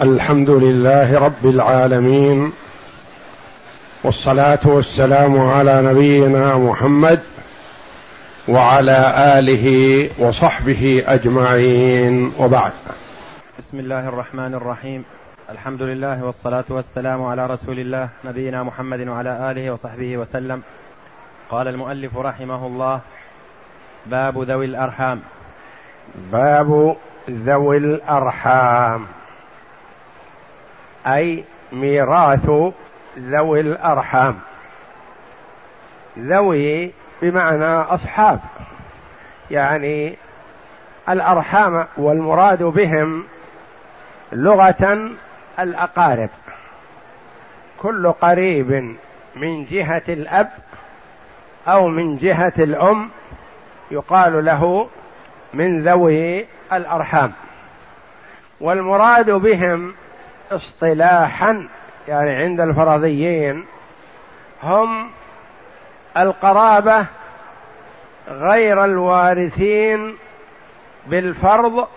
الحمد لله رب العالمين والصلاة والسلام على نبينا محمد وعلى آله وصحبه أجمعين وبعد. بسم الله الرحمن الرحيم. الحمد لله والصلاة والسلام على رسول الله نبينا محمد وعلى آله وصحبه وسلم. قال المؤلف رحمه الله باب ذوي الأرحام. باب ذوي الأرحام. أي ميراث ذوي الأرحام. ذوي بمعنى أصحاب. يعني الأرحام والمراد بهم لغة الأقارب. كل قريب من جهة الأب أو من جهة الأم يقال له من ذوي الأرحام. والمراد بهم اصطلاحا يعني عند الفرضيين هم القرابة غير الوارثين بالفرض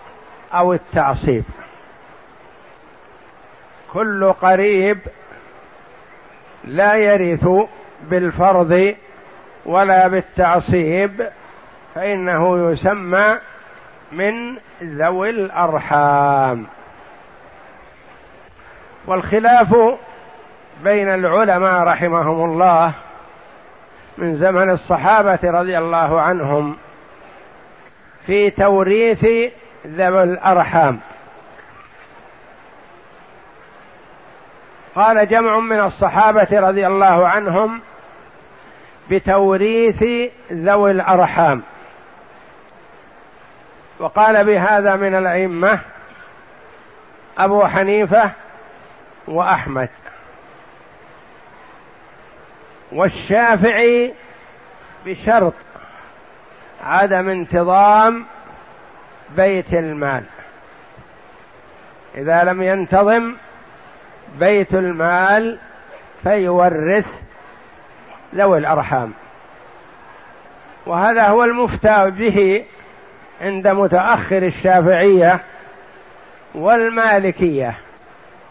أو التعصيب. كل قريب لا يرث بالفرض ولا بالتعصيب فإنه يسمى من ذوي الأرحام. والخلاف بين العلماء رحمهم الله من زمن الصحابة رضي الله عنهم في توريث ذوي الأرحام. قال جمع من الصحابة رضي الله عنهم بتوريث ذوي الأرحام. وقال بهذا من الأئمة أبو حنيفة وأحمد. والشافعي بشرط عدم انتظام بيت المال. إذا لم ينتظم بيت المال فيورث ذوي الأرحام. وهذا هو المفتى به عند متأخر الشافعية والمالكية.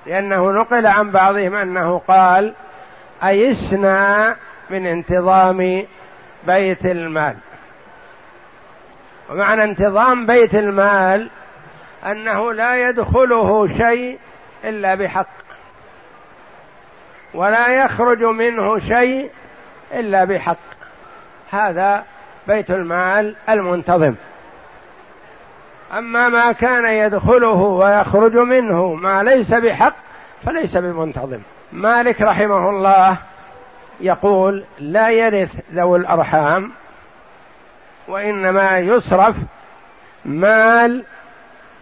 لأنه نقل عن بعضهم أنه قال أيسنا من انتظام بيت المال. ومعنى انتظام بيت المال أنه لا يدخله شيء إلا بحق ولا يخرج منه شيء إلا بحق. هذا بيت المال المنتظم. أما ما كان يدخله ويخرج منه ما ليس بحق فليس بمنتظم. مالك رحمه الله يقول لا يرث ذوي الأرحام وإنما يصرف مال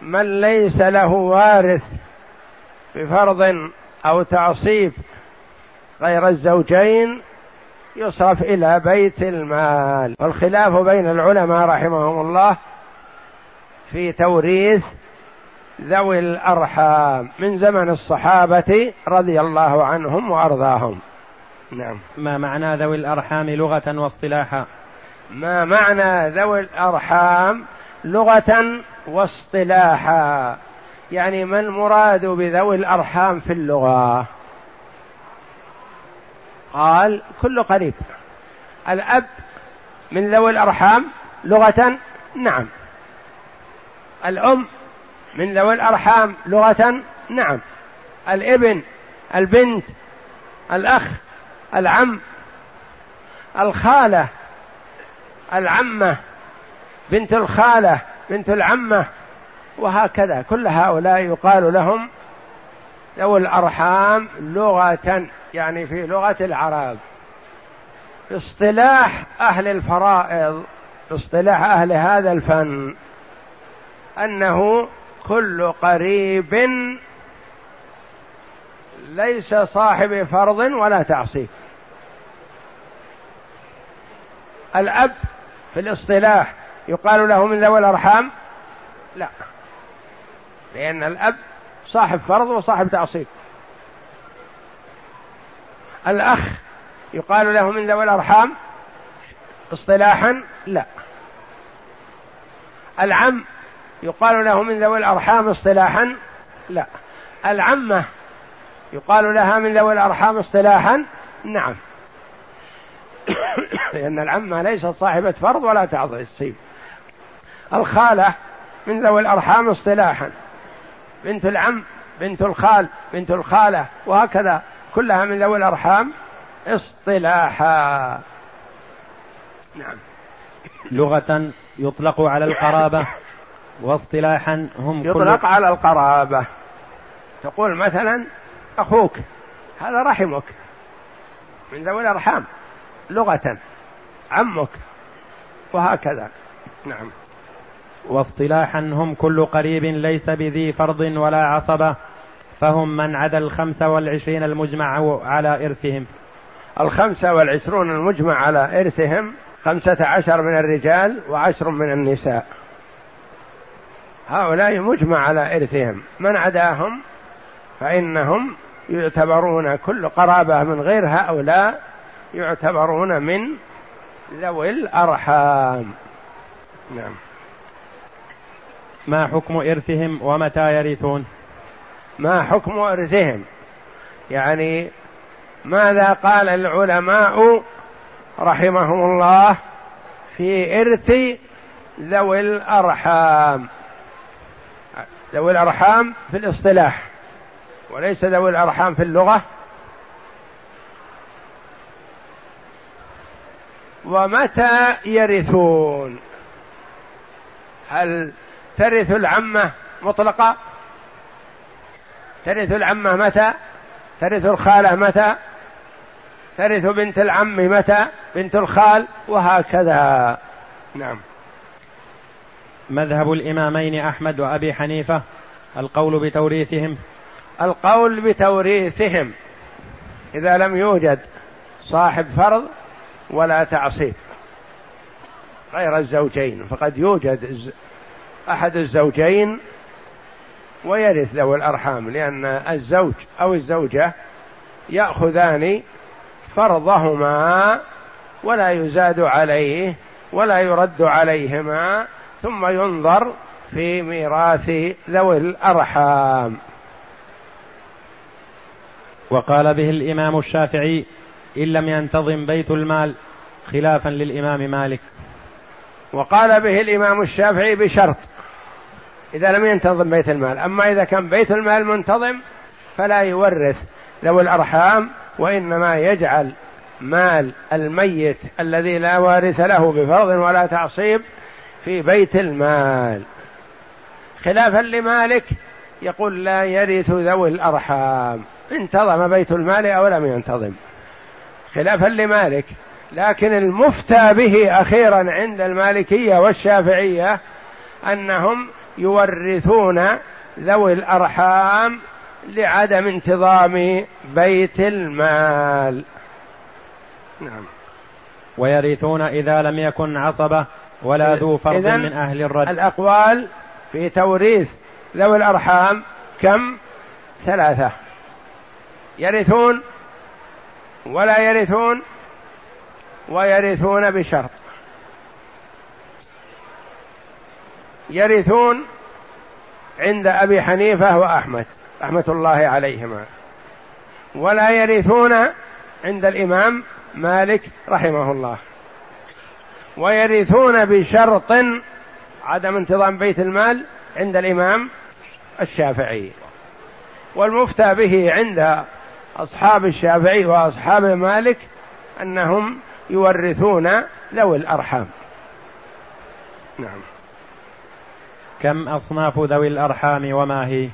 من ليس له وارث بفرض أو تعصيب غير الزوجين يصرف إلى بيت المال. والخلاف بين العلماء رحمهم الله في توريث ذوي الأرحام من زمن الصحابة رضي الله عنهم وأرضاهم. نعم. ما معنى ذوي الأرحام لغة واصطلاحا؟ ما معنى ذوي الأرحام لغة واصطلاحا؟ يعني ما المراد بذوي الأرحام في اللغة؟ قال كل قريب. الأب من ذوي الأرحام لغة؟ نعم. الأم من ذوي الأرحام لغة نعم. الإبن البنت الأخ العم الخالة العمة بنت الخالة بنت العمة وهكذا. كل هؤلاء يقال لهم ذوي الأرحام لغة يعني في لغة العرب. اصطلاح أهل الفرائض اصطلاح أهل هذا الفن. أنه كل قريب ليس صاحب فرض ولا تعصيب. الأب في الاصطلاح يقال له من ذوي الأرحام؟ لا. لأن الأب صاحب فرض وصاحب تعصيب. الأخ يقال له من ذوي الأرحام؟ اصطلاحا لا. العم يقال له من ذوي الأرحام اصطلاحا؟ لا. العمة يقال لها من ذوي الأرحام اصطلاحا؟ نعم. لأن العمة ليست صاحبة فرض ولا تعصيب الخالة من ذوي الأرحام اصطلاحا. بنت العم بنت الخال بنت الخالة وهكذا. كلها من ذوي الأرحام اصطلاحا. نعم. لغة يطلق على القرابة. واصطلاحا هم يطلق كل... على القرابة. تقول مثلا أخوك هذا رحمك. من ذوي الأرحام لغة عمك وهكذا. نعم. واصطلاحا هم كل قريب ليس بذي فرض ولا عصبة فهم من عدا الخمسة والعشرين المجمع على إرثهم. الخمسة والعشرون المجمع على إرثهم خمسة عشر من الرجال وعشر من النساء. هؤلاء مجمع على إرثهم. من عداهم؟ فإنهم يعتبرون كل قرابة من غير هؤلاء يعتبرون من ذوي الأرحام. نعم. ما حكم إرثهم ومتى يرثون؟ ما حكم إرثهم؟ يعني ماذا قال العلماء رحمهم الله في إرث ذوي الأرحام؟ ذوي الأرحام في الاصطلاح وليس ذوي الأرحام في اللغة. ومتى يرثون؟ هل ترث العمة مطلقة؟ ترث العمة متى؟ ترث الخالة متى؟ ترث بنت العم متى؟ بنت الخال؟ وهكذا. نعم. مذهب الإمامين أحمد وأبي حنيفة القول بتوريثهم. القول بتوريثهم. إذا لم يوجد صاحب فرض ولا تعصيب. غير الزوجين فقد يوجد أحد الزوجين ويرث ذوي الأرحام لأن الزوج أو الزوجة يأخذان فرضهما ولا يزاد عليه ولا يرد عليهما ثم ينظر في ميراث ذوي الأرحام. وقال به الإمام الشافعي إن لم ينتظم بيت المال خلافا للإمام مالك. وقال به الإمام الشافعي بشرط إذا لم ينتظم بيت المال. أما إذا كان بيت المال منتظم فلا يورث ذوي الأرحام وإنما يجعل مال الميت الذي لا وارث له بفرض ولا تعصيب في بيت المال. خلافا لمالك يقول لا يرث ذوي الأرحام. انتظم بيت المال أو لم ينتظم. خلافا لمالك. لكن المفتى به أخيرا عند المالكية والشافعية أنهم يورثون ذوي الأرحام لعدم انتظام بيت المال. نعم. ويرثون إذا لم يكن عصبة ولا ذو فرض من أهل الرد. الأقوال في توريث ذوي الأرحام كم؟ ثلاثة. يرثون ولا يرثون ويرثون بشرط. يرثون عند أبي حنيفة وأحمد رحمه الله عليهما. ولا يرثون عند الإمام مالك رحمه الله. ويرثون بشرط عدم انتظام بيت المال عند الإمام الشافعي. والمفتى به عند أصحاب الشافعي وأصحاب مالك أنهم يورثون ذوي الأرحام. نعم. كم أصناف ذوي الأرحام وما هي؟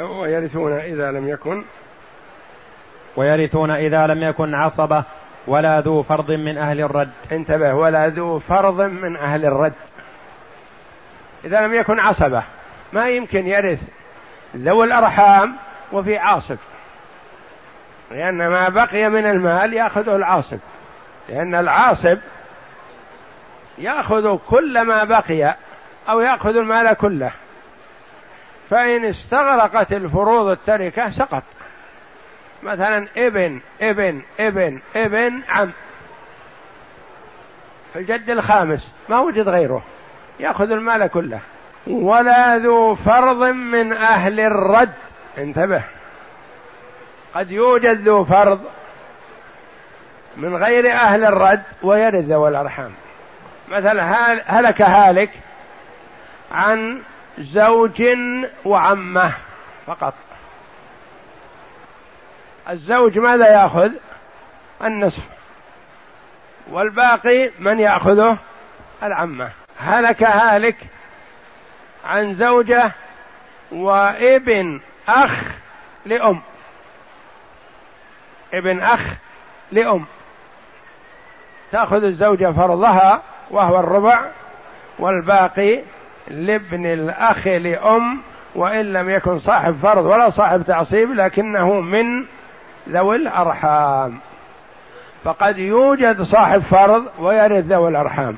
ويرثون إذا لم يكن ويرثون إذا لم يكن عصبة. ولا ذو فرض من أهل الرد. انتبه ولا ذو فرض من أهل الرد. إذا لم يكن عصبة ما يمكن يرث. ذوي الأرحام وفي عاصب. لأن ما بقي من المال يأخذه العاصب. لأن العاصب يأخذ كل ما بقي أو يأخذ المال كله. فإن استغرقت الفروض التركة سقط. مثلا ابن ابن ابن ابن عم. الجد الخامس ما وجد غيره يأخذ المال كله. ولا ذو فرض من أهل الرد. انتبه. قد يوجد ذو فرض من غير أهل الرد ويرد ذوي الأرحام. مثلا هلك هالك عن زوج وعمة فقط. الزوج ماذا يأخذ؟ النصف. والباقي من يأخذه؟ العمة. هلك هالك عن زوجة وابن أخ لأم. ابن أخ لأم. تأخذ الزوجة فرضها وهو الربع والباقي لابن الأخ لأم وإن لم يكن صاحب فرض ولا صاحب تعصيب لكنه من ذوي الأرحام. فقد يوجد صاحب فرض ويرث ذوي الأرحام.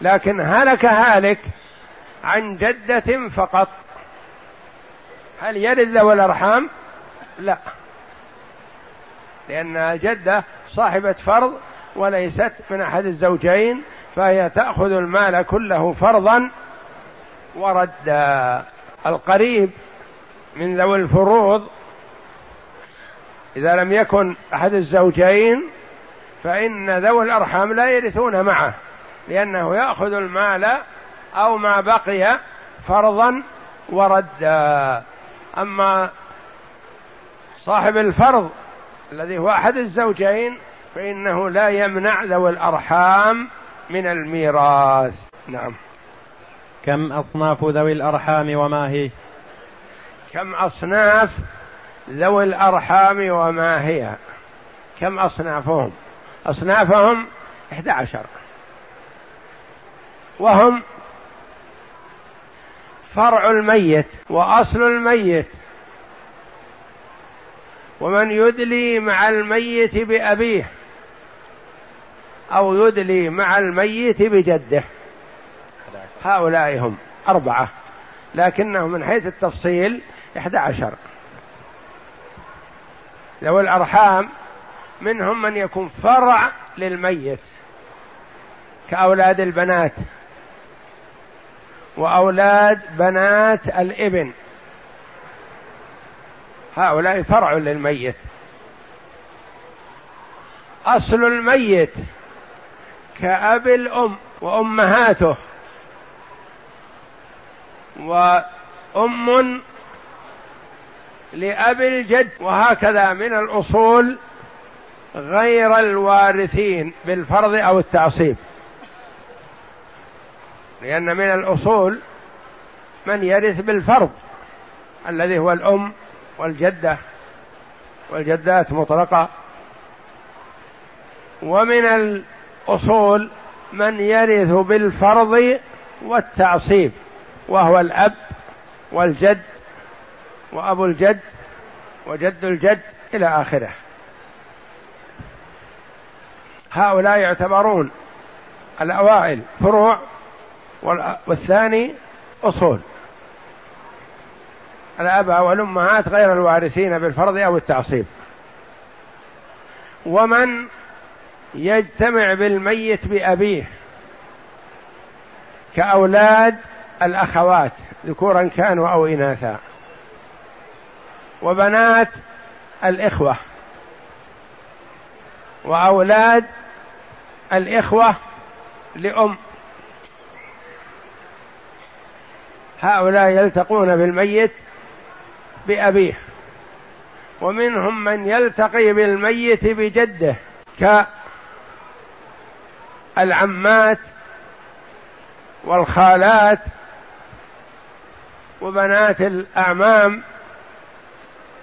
لكن هلك هالك عن جدة فقط. هل يرث ذوي الأرحام؟ لا. لأن الجدة صاحبة فرض وليست من أحد الزوجين فهي تأخذ المال كله فرضا وردا. القريب من ذوي الفروض إذا لم يكن أحد الزوجين فإن ذوي الأرحام لا يرثون معه لأنه يأخذ المال أو ما بقي فرضا وردا. أما صاحب الفرض الذي هو أحد الزوجين فإنه لا يمنع ذوي الأرحام من الميراث. نعم. كم أصناف ذوي الأرحام وما هي؟ كم أصناف ذوي الأرحام وما هي. كم أصنافهم؟ أصنافهم إحدى عشر. وهم فرع الميت وأصل الميت. ومن يدلي مع الميت بأبيه أو يدلي مع الميت بجده. هؤلاء هم أربعة لكنهم من حيث التفصيل إحدى عشر. ذوي الأرحام منهم من يكون فرع للميت كأولاد البنات وأولاد بنات الإبن. هؤلاء فرع للميت. أصل الميت كأب الأم وأمهاته. وأم لأب الجد وهكذا من الأصول غير الوارثين بالفرض أو التعصيب. لأن من الأصول من يرث بالفرض الذي هو الأم والجدة والجدات مطلقة. ومن الأصول من يرث بالفرض والتعصيب وهو الأب والجد وأبو الجد وجد الجد إلى آخره. هؤلاء يعتبرون الأوائل فروع والثاني أصول. الآباء والأمهات غير الوارثين بالفرض أو التعصيب. ومن يجتمع بالميت بأبيه كأولاد الأخوات ذكورا كانوا أو إناثا. وبنات الإخوة وأولاد الإخوة لأم. هؤلاء يلتقون بالميت بأبيه ومنهم من يلتقي بالميت بجده كالعمات والخالات وبنات الأعمام.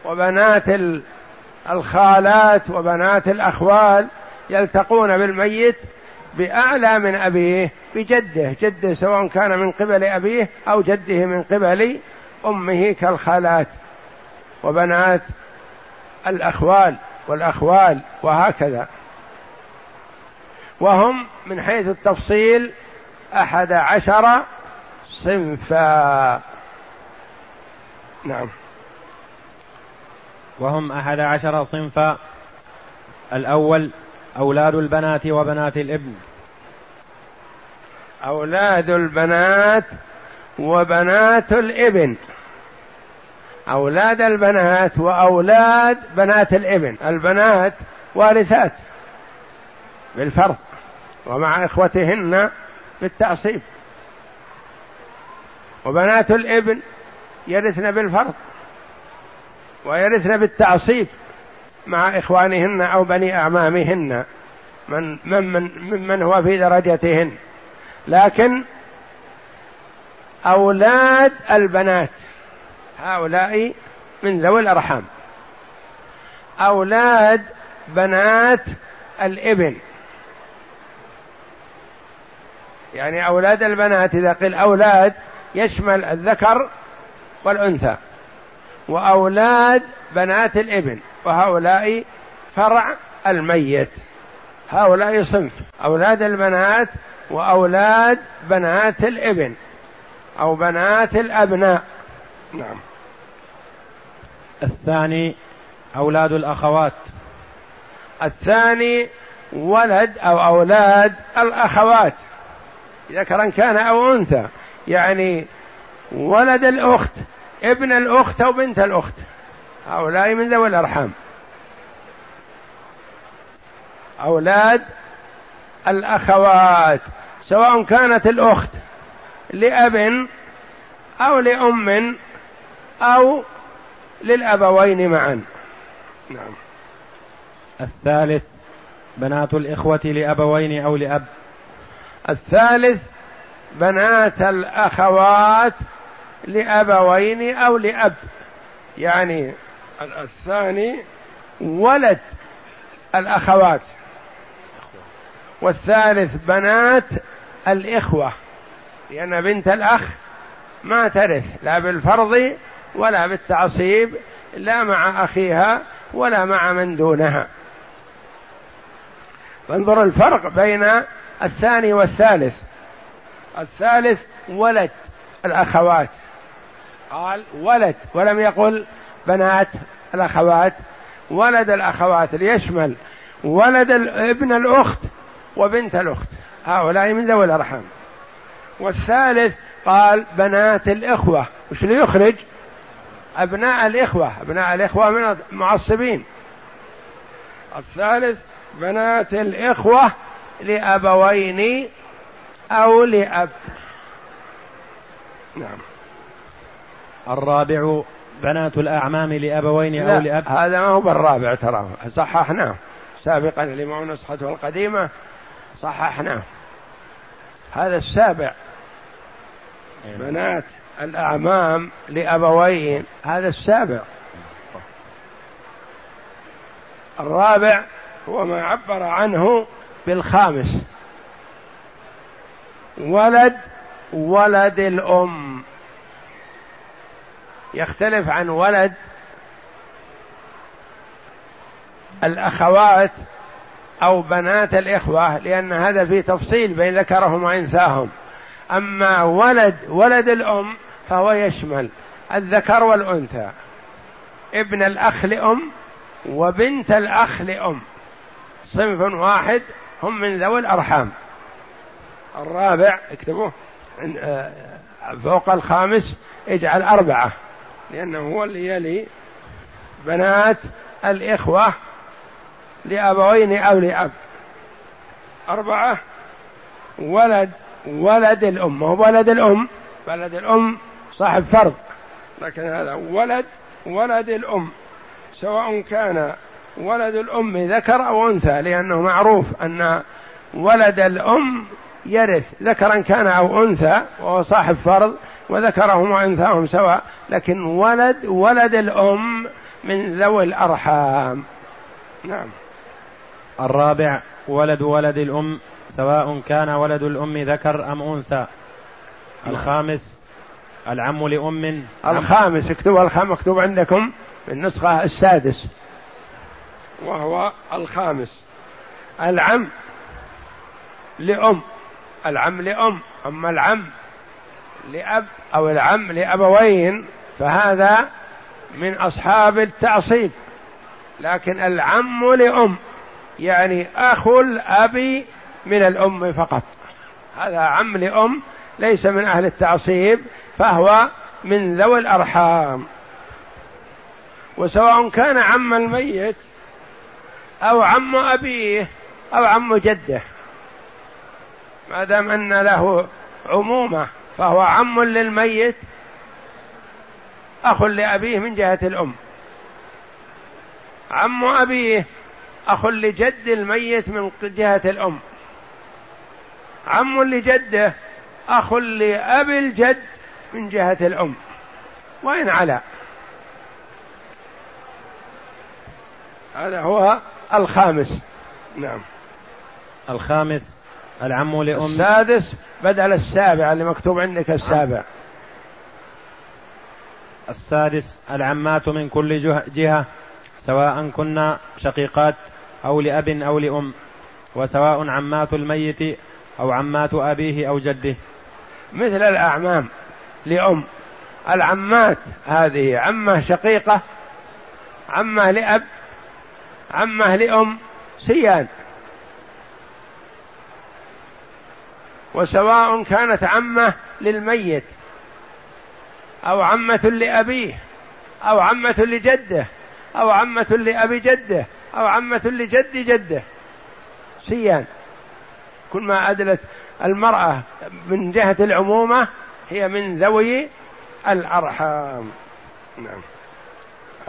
وبنات الخالات وبنات الأخوال يلتقون بالميت بأعلى من أبيه بجده جده سواء كان من قبل أبيه أو جده من قبل أمه كالخالات. وبنات الأخوال والأخوال وهكذا. وهم من حيث التفصيل أحد عشر صنفا. نعم. وهم أحد عشر صنفا الأول أولاد البنات وبنات الإبن. أولاد البنات وبنات الإبن. أولاد البنات وأولاد بنات الإبن. البنات وارثات بالفرض ومع إخوتهن بالتعصيب. وبنات الإبن يرثن بالفرض. ويرثن بالتعصيب مع إخوانهن أو بني أعمامهن. من من ممن هو في درجتهن. لكن أولاد البنات هؤلاء من ذوي الأرحام. أولاد بنات الإبن. يعني أولاد البنات إذا قيل أولاد يشمل الذكر والأنثى. وأولاد بنات الابن وهؤلاء فرع الميت. هؤلاء صنف أولاد البنات وأولاد بنات الابن أو بنات الأبناء. نعم. الثاني أولاد الأخوات. الثاني ولد أو أولاد الأخوات. ذكرا كان أو أنثى يعني ولد الأخت ابن الأخت أو بنت الأخت. هؤلاء من ذوي الأرحام. أولاد الأخوات سواء كانت الأخت لأب أو لأم أو للأبوين معا. نعم. الثالث بنات الإخوة لأبوين أو لأب. الثالث بنات الأخوات لأبوين أو لأب. يعني الثاني ولد الأخوات. والثالث بنات الإخوة. لأن بنت الأخ ما ترث لا بالفرض ولا بالتعصيب لا مع أخيها ولا مع من دونها. فانظر الفرق بين الثاني والثالث. الثالث ولد الأخوات. قال ولد ولم يقل بنات الأخوات ولد الأخوات ليشمل ولد ابن الأخت وبنت الأخت. هؤلاء من ذوي الأرحام. والثالث قال بنات الإخوة. وش ليخرج أبناء الإخوة. أبناء الإخوة من المعصبين الثالث بنات الإخوة لأبوين أو لأب. نعم. الرابع بنات الأعمام لأبوين أو لأب هذا ما هو بالرابع ترى صححناه. سابقا الإمام نسخته القديمة صححناه. هذا السابع. بنات الأعمام لأبوين هذا السابع. الرابع هو ما عبر عنه بالخامس. ولد ولد الأم. يختلف عن ولد الأخوات أو بنات الإخوة لأن هذا في تفصيل بين ذكرهم وأنثاهم. أما ولد ولد الأم فهو يشمل الذكر والأنثى. ابن الأخ لأم وبنت الأخ لأم. صنف واحد هم من ذوي الأرحام. الرابع اكتبوه آه، فوق الخامس اجعل أربعة. لأنه هو اللي يلي بنات الإخوة لأبوين أو لأب. أربعة ولد ولد الأم. هو ولد الأم؟ ولد الأم صاحب فرض. لكن هذا ولد ولد الأم. سواء كان ولد الأم ذكر أو أنثى لأنه معروف أن ولد الأم يرث ذكرا كان أو أنثى وهو صاحب فرض وذكرهم وأنثاهم سواء لكن ولد ولد الأم من ذوي الأرحام. نعم. الرابع ولد ولد الأم سواء كان ولد الأم ذكر أم أنثى. نعم. الخامس العم لأم. الخامس اكتبوا الخامس مكتوب عندكم النسخة السادس. وهو الخامس. العم لأم. العم لأم. أما العم لأب أو العم لأبوين فهذا من أصحاب التعصيب. لكن العم لأم يعني أخو الأب من الأم فقط. هذا عم لأم ليس من أهل التعصيب فهو من ذوي الأرحام. وسواء كان عم الميت أو عم أبيه أو عم جده. ما دام أن له عمومة فهو عم للميت أخ لأبيه من جهة الأم. عم أبيه أخ لجد الميت من جهة الأم. عم لجده أخ لأبي الجد من جهة الأم. وإن علا. هذا هو الخامس. نعم. الخامس العم لأم السادس بدل السابع اللي مكتوب عندك السابع. السادس العمات من كل جهة سواء كنا شقيقات أو لأب أو لأم وسواء عمات الميت أو عمات أبيه أو جده. مثل الأعمام لأم. العمات هذه عمة شقيقة عمة لأب عمة لأم سيان. وسواء كانت عمة للميت أو عمة لأبيه أو عمة لجده أو عمة لأبي جده أو عمة لجد جده. سيان. كل ما أدلت المرأة من جهة العمومة هي من ذوي الأرحام. نعم.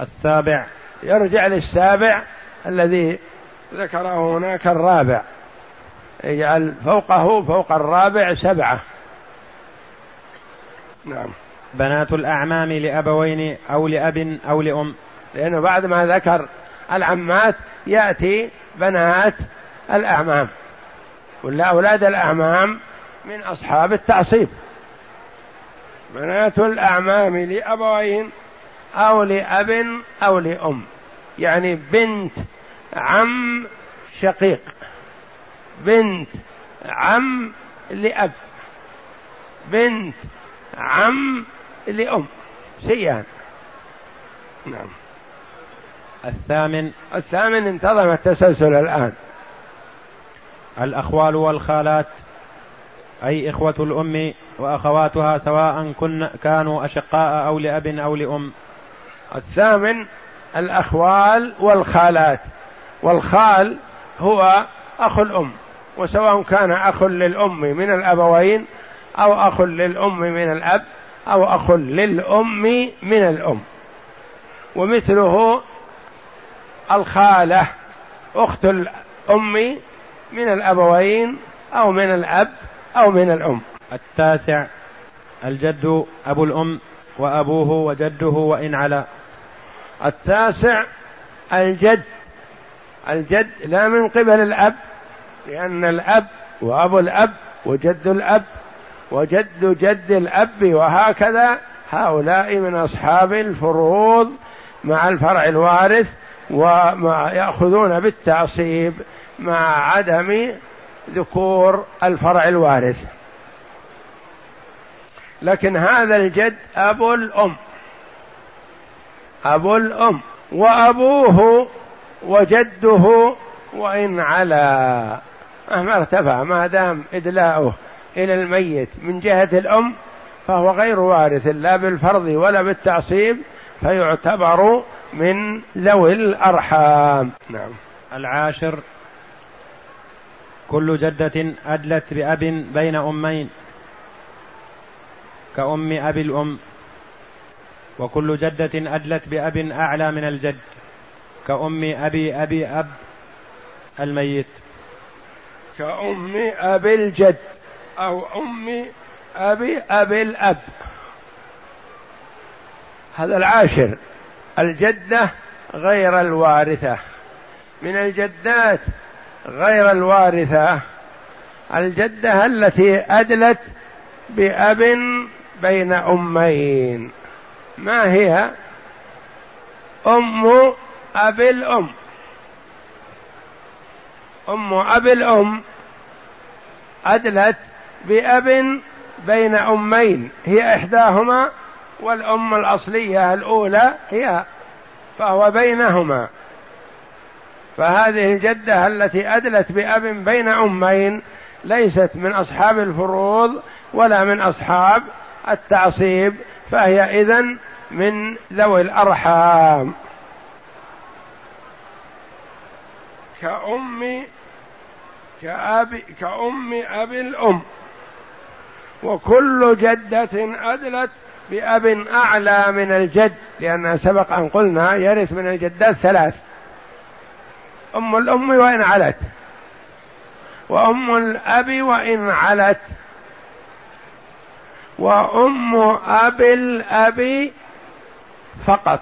السابع. يرجع للسابع الذي ذكره هناك الرابع. يجعل فوقه فوق الرابع سبعة. نعم. بنات الأعمام لأبوين أو لأب أو لأم. لأنه بعد ما ذكر العمات يأتي بنات الأعمام. ولا أولاد الأعمام من أصحاب التعصيب. بنات الأعمام لأبوين أو لأب أو لأم. يعني بنت عم شقيق. بنت عم لأب. بنت عم لأم. سيان نعم. الثامن. الثامن انتظم التسلسل الآن. الأخوال والخالات أي إخوة الأم وأخواتها سواء كن كانوا أشقاء أو لأب أو لأم. الثامن الأخوال والخالات. والخال هو أخو الأم. وسواء كان أخ للأم من الأبوين أو أخ للأم من الأب أو أخ للأم من الأم. ومثله الخالة أخت الأم من الأبوين أو من الأب أو من الأم. التاسع الجد أبو الأم وأبوه وجده وإن علا. التاسع الجد الجد لا من قبل الأب لأن الأب وأبو الأب وجد الأب وجد جد الأب وهكذا هؤلاء من أصحاب الفروض مع الفرع الوارث وما يأخذون بالتعصيب مع عدم ذكور الفرع الوارث. لكن هذا الجد أبو الأم. أبو الأم. وأبوه وجده وإن علا. مهما ارتفع ما دام إدلاؤه إلى الميت من جهة الأم فهو غير وارث لا بالفرض ولا بالتعصيب فيعتبر من ذوي الأرحام. نعم. العاشر. كل جدة أدلت بأب بين أمين كأم أبي الأم. وكل جدة أدلت بأب أعلى من الجد كأم أبي أبي أب الميت. كأم أبي الجد أو أم أبي أبي الأب. هذا العاشر. الجدة غير الوارثة. من الجدات غير الوارثة. الجدة التي أدلت بأب بين أمين. ما هي؟ أم أبي الأم. أم أبي الأم أدلت بأب بين أمين هي إحداهما والأم الأصلية الأولى هي فهو بينهما. فهذه الجدة التي أدلت بأب بين أمين ليست من أصحاب الفروض ولا من أصحاب التعصيب فهي إذن من ذوي الأرحام. كأم كأب كأم أبي الأم. وكل جدة أدلت بأب أعلى من الجد لأن سبق أن قلنا يرث من الجدات ثلاث. أم الأم وإن علت. وأم الأب وإن علت. وأم أبي الأب فقط.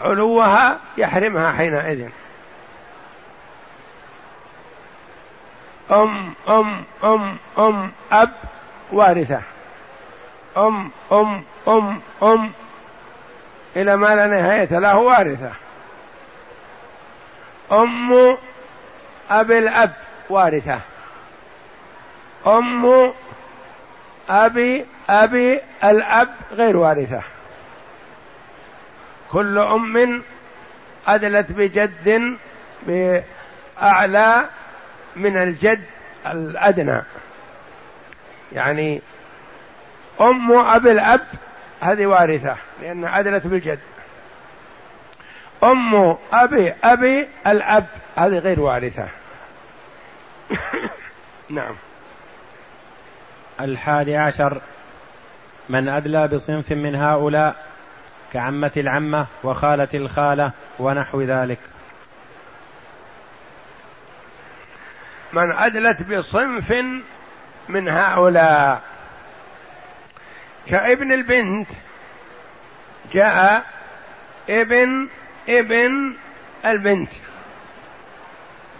علوها يحرمها حينئذ. أم أم أم أم أب. وارثة. أم أم أم أم. إلى ما لا نهاية له وارثة. أم أبي الأب. وارثة. أم أبي أبي الأب. غير وارثة. كل أم أدلت بجد بأعلى من الجد الأدنى. يعني أم أبي الأب هذه وارثة لأن عدلت بالجد. أم أبي أبي الأب هذه غير وارثة. نعم. الحادي عشر من أدلى بصنف من هؤلاء كعمة العمة وخالة الخالة ونحو ذلك. من أدلت بصنف من هؤلاء. كابن البنت جاء ابن ابن البنت.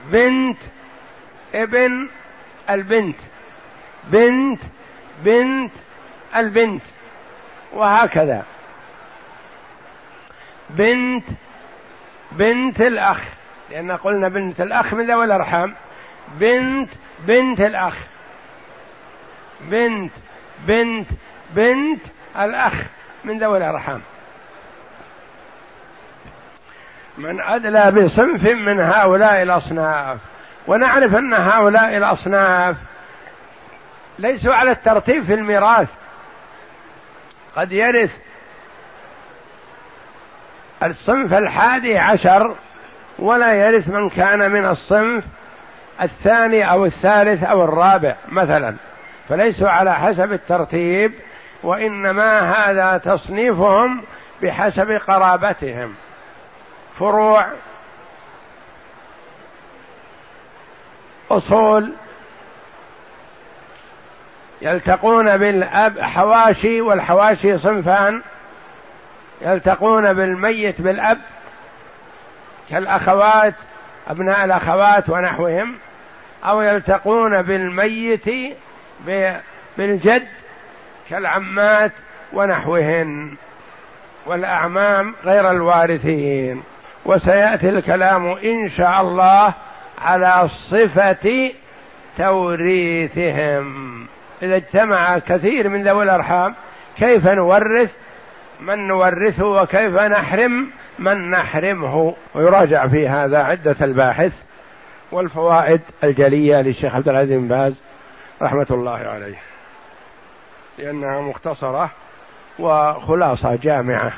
بنت ابن البنت. بنت بنت البنت. وهكذا. بنت بنت الأخ. لأن قلنا بنت الأخ من ذوي الأرحام. بنت بنت الأخ. بنت بنت بنت الأخ. من ذوي الأرحام. من أدلى بصنف من هؤلاء الأصناف. ونعرف أن هؤلاء الأصناف ليسوا على الترتيب في الميراث. قد يرث الصنف الحادي عشر ولا يرث من كان من الصنف الثاني أو الثالث أو الرابع مثلا. فليسوا على حسب الترتيب وإنما هذا تصنيفهم بحسب قرابتهم. فروع أصول يلتقون بالأب حواشي والحواشي صنفان يلتقون بالميت بالأب كالأخوات أبناء الأخوات ونحوهم. أو يلتقون بالميت بالجد كالعمات ونحوهن والأعمام غير الوارثين. وسيأتي الكلام إن شاء الله على صفة توريثهم. إذا اجتمع كثير من ذوي الأرحام كيف نورث؟ من نورثه وكيف نحرم؟ من نحرمه. ويراجع في هذا عدة الباحث. والفوائد الجلية للشيخ عبد العزيز بن باز رحمة الله عليه. لأنها مختصرة وخلاصة جامعة.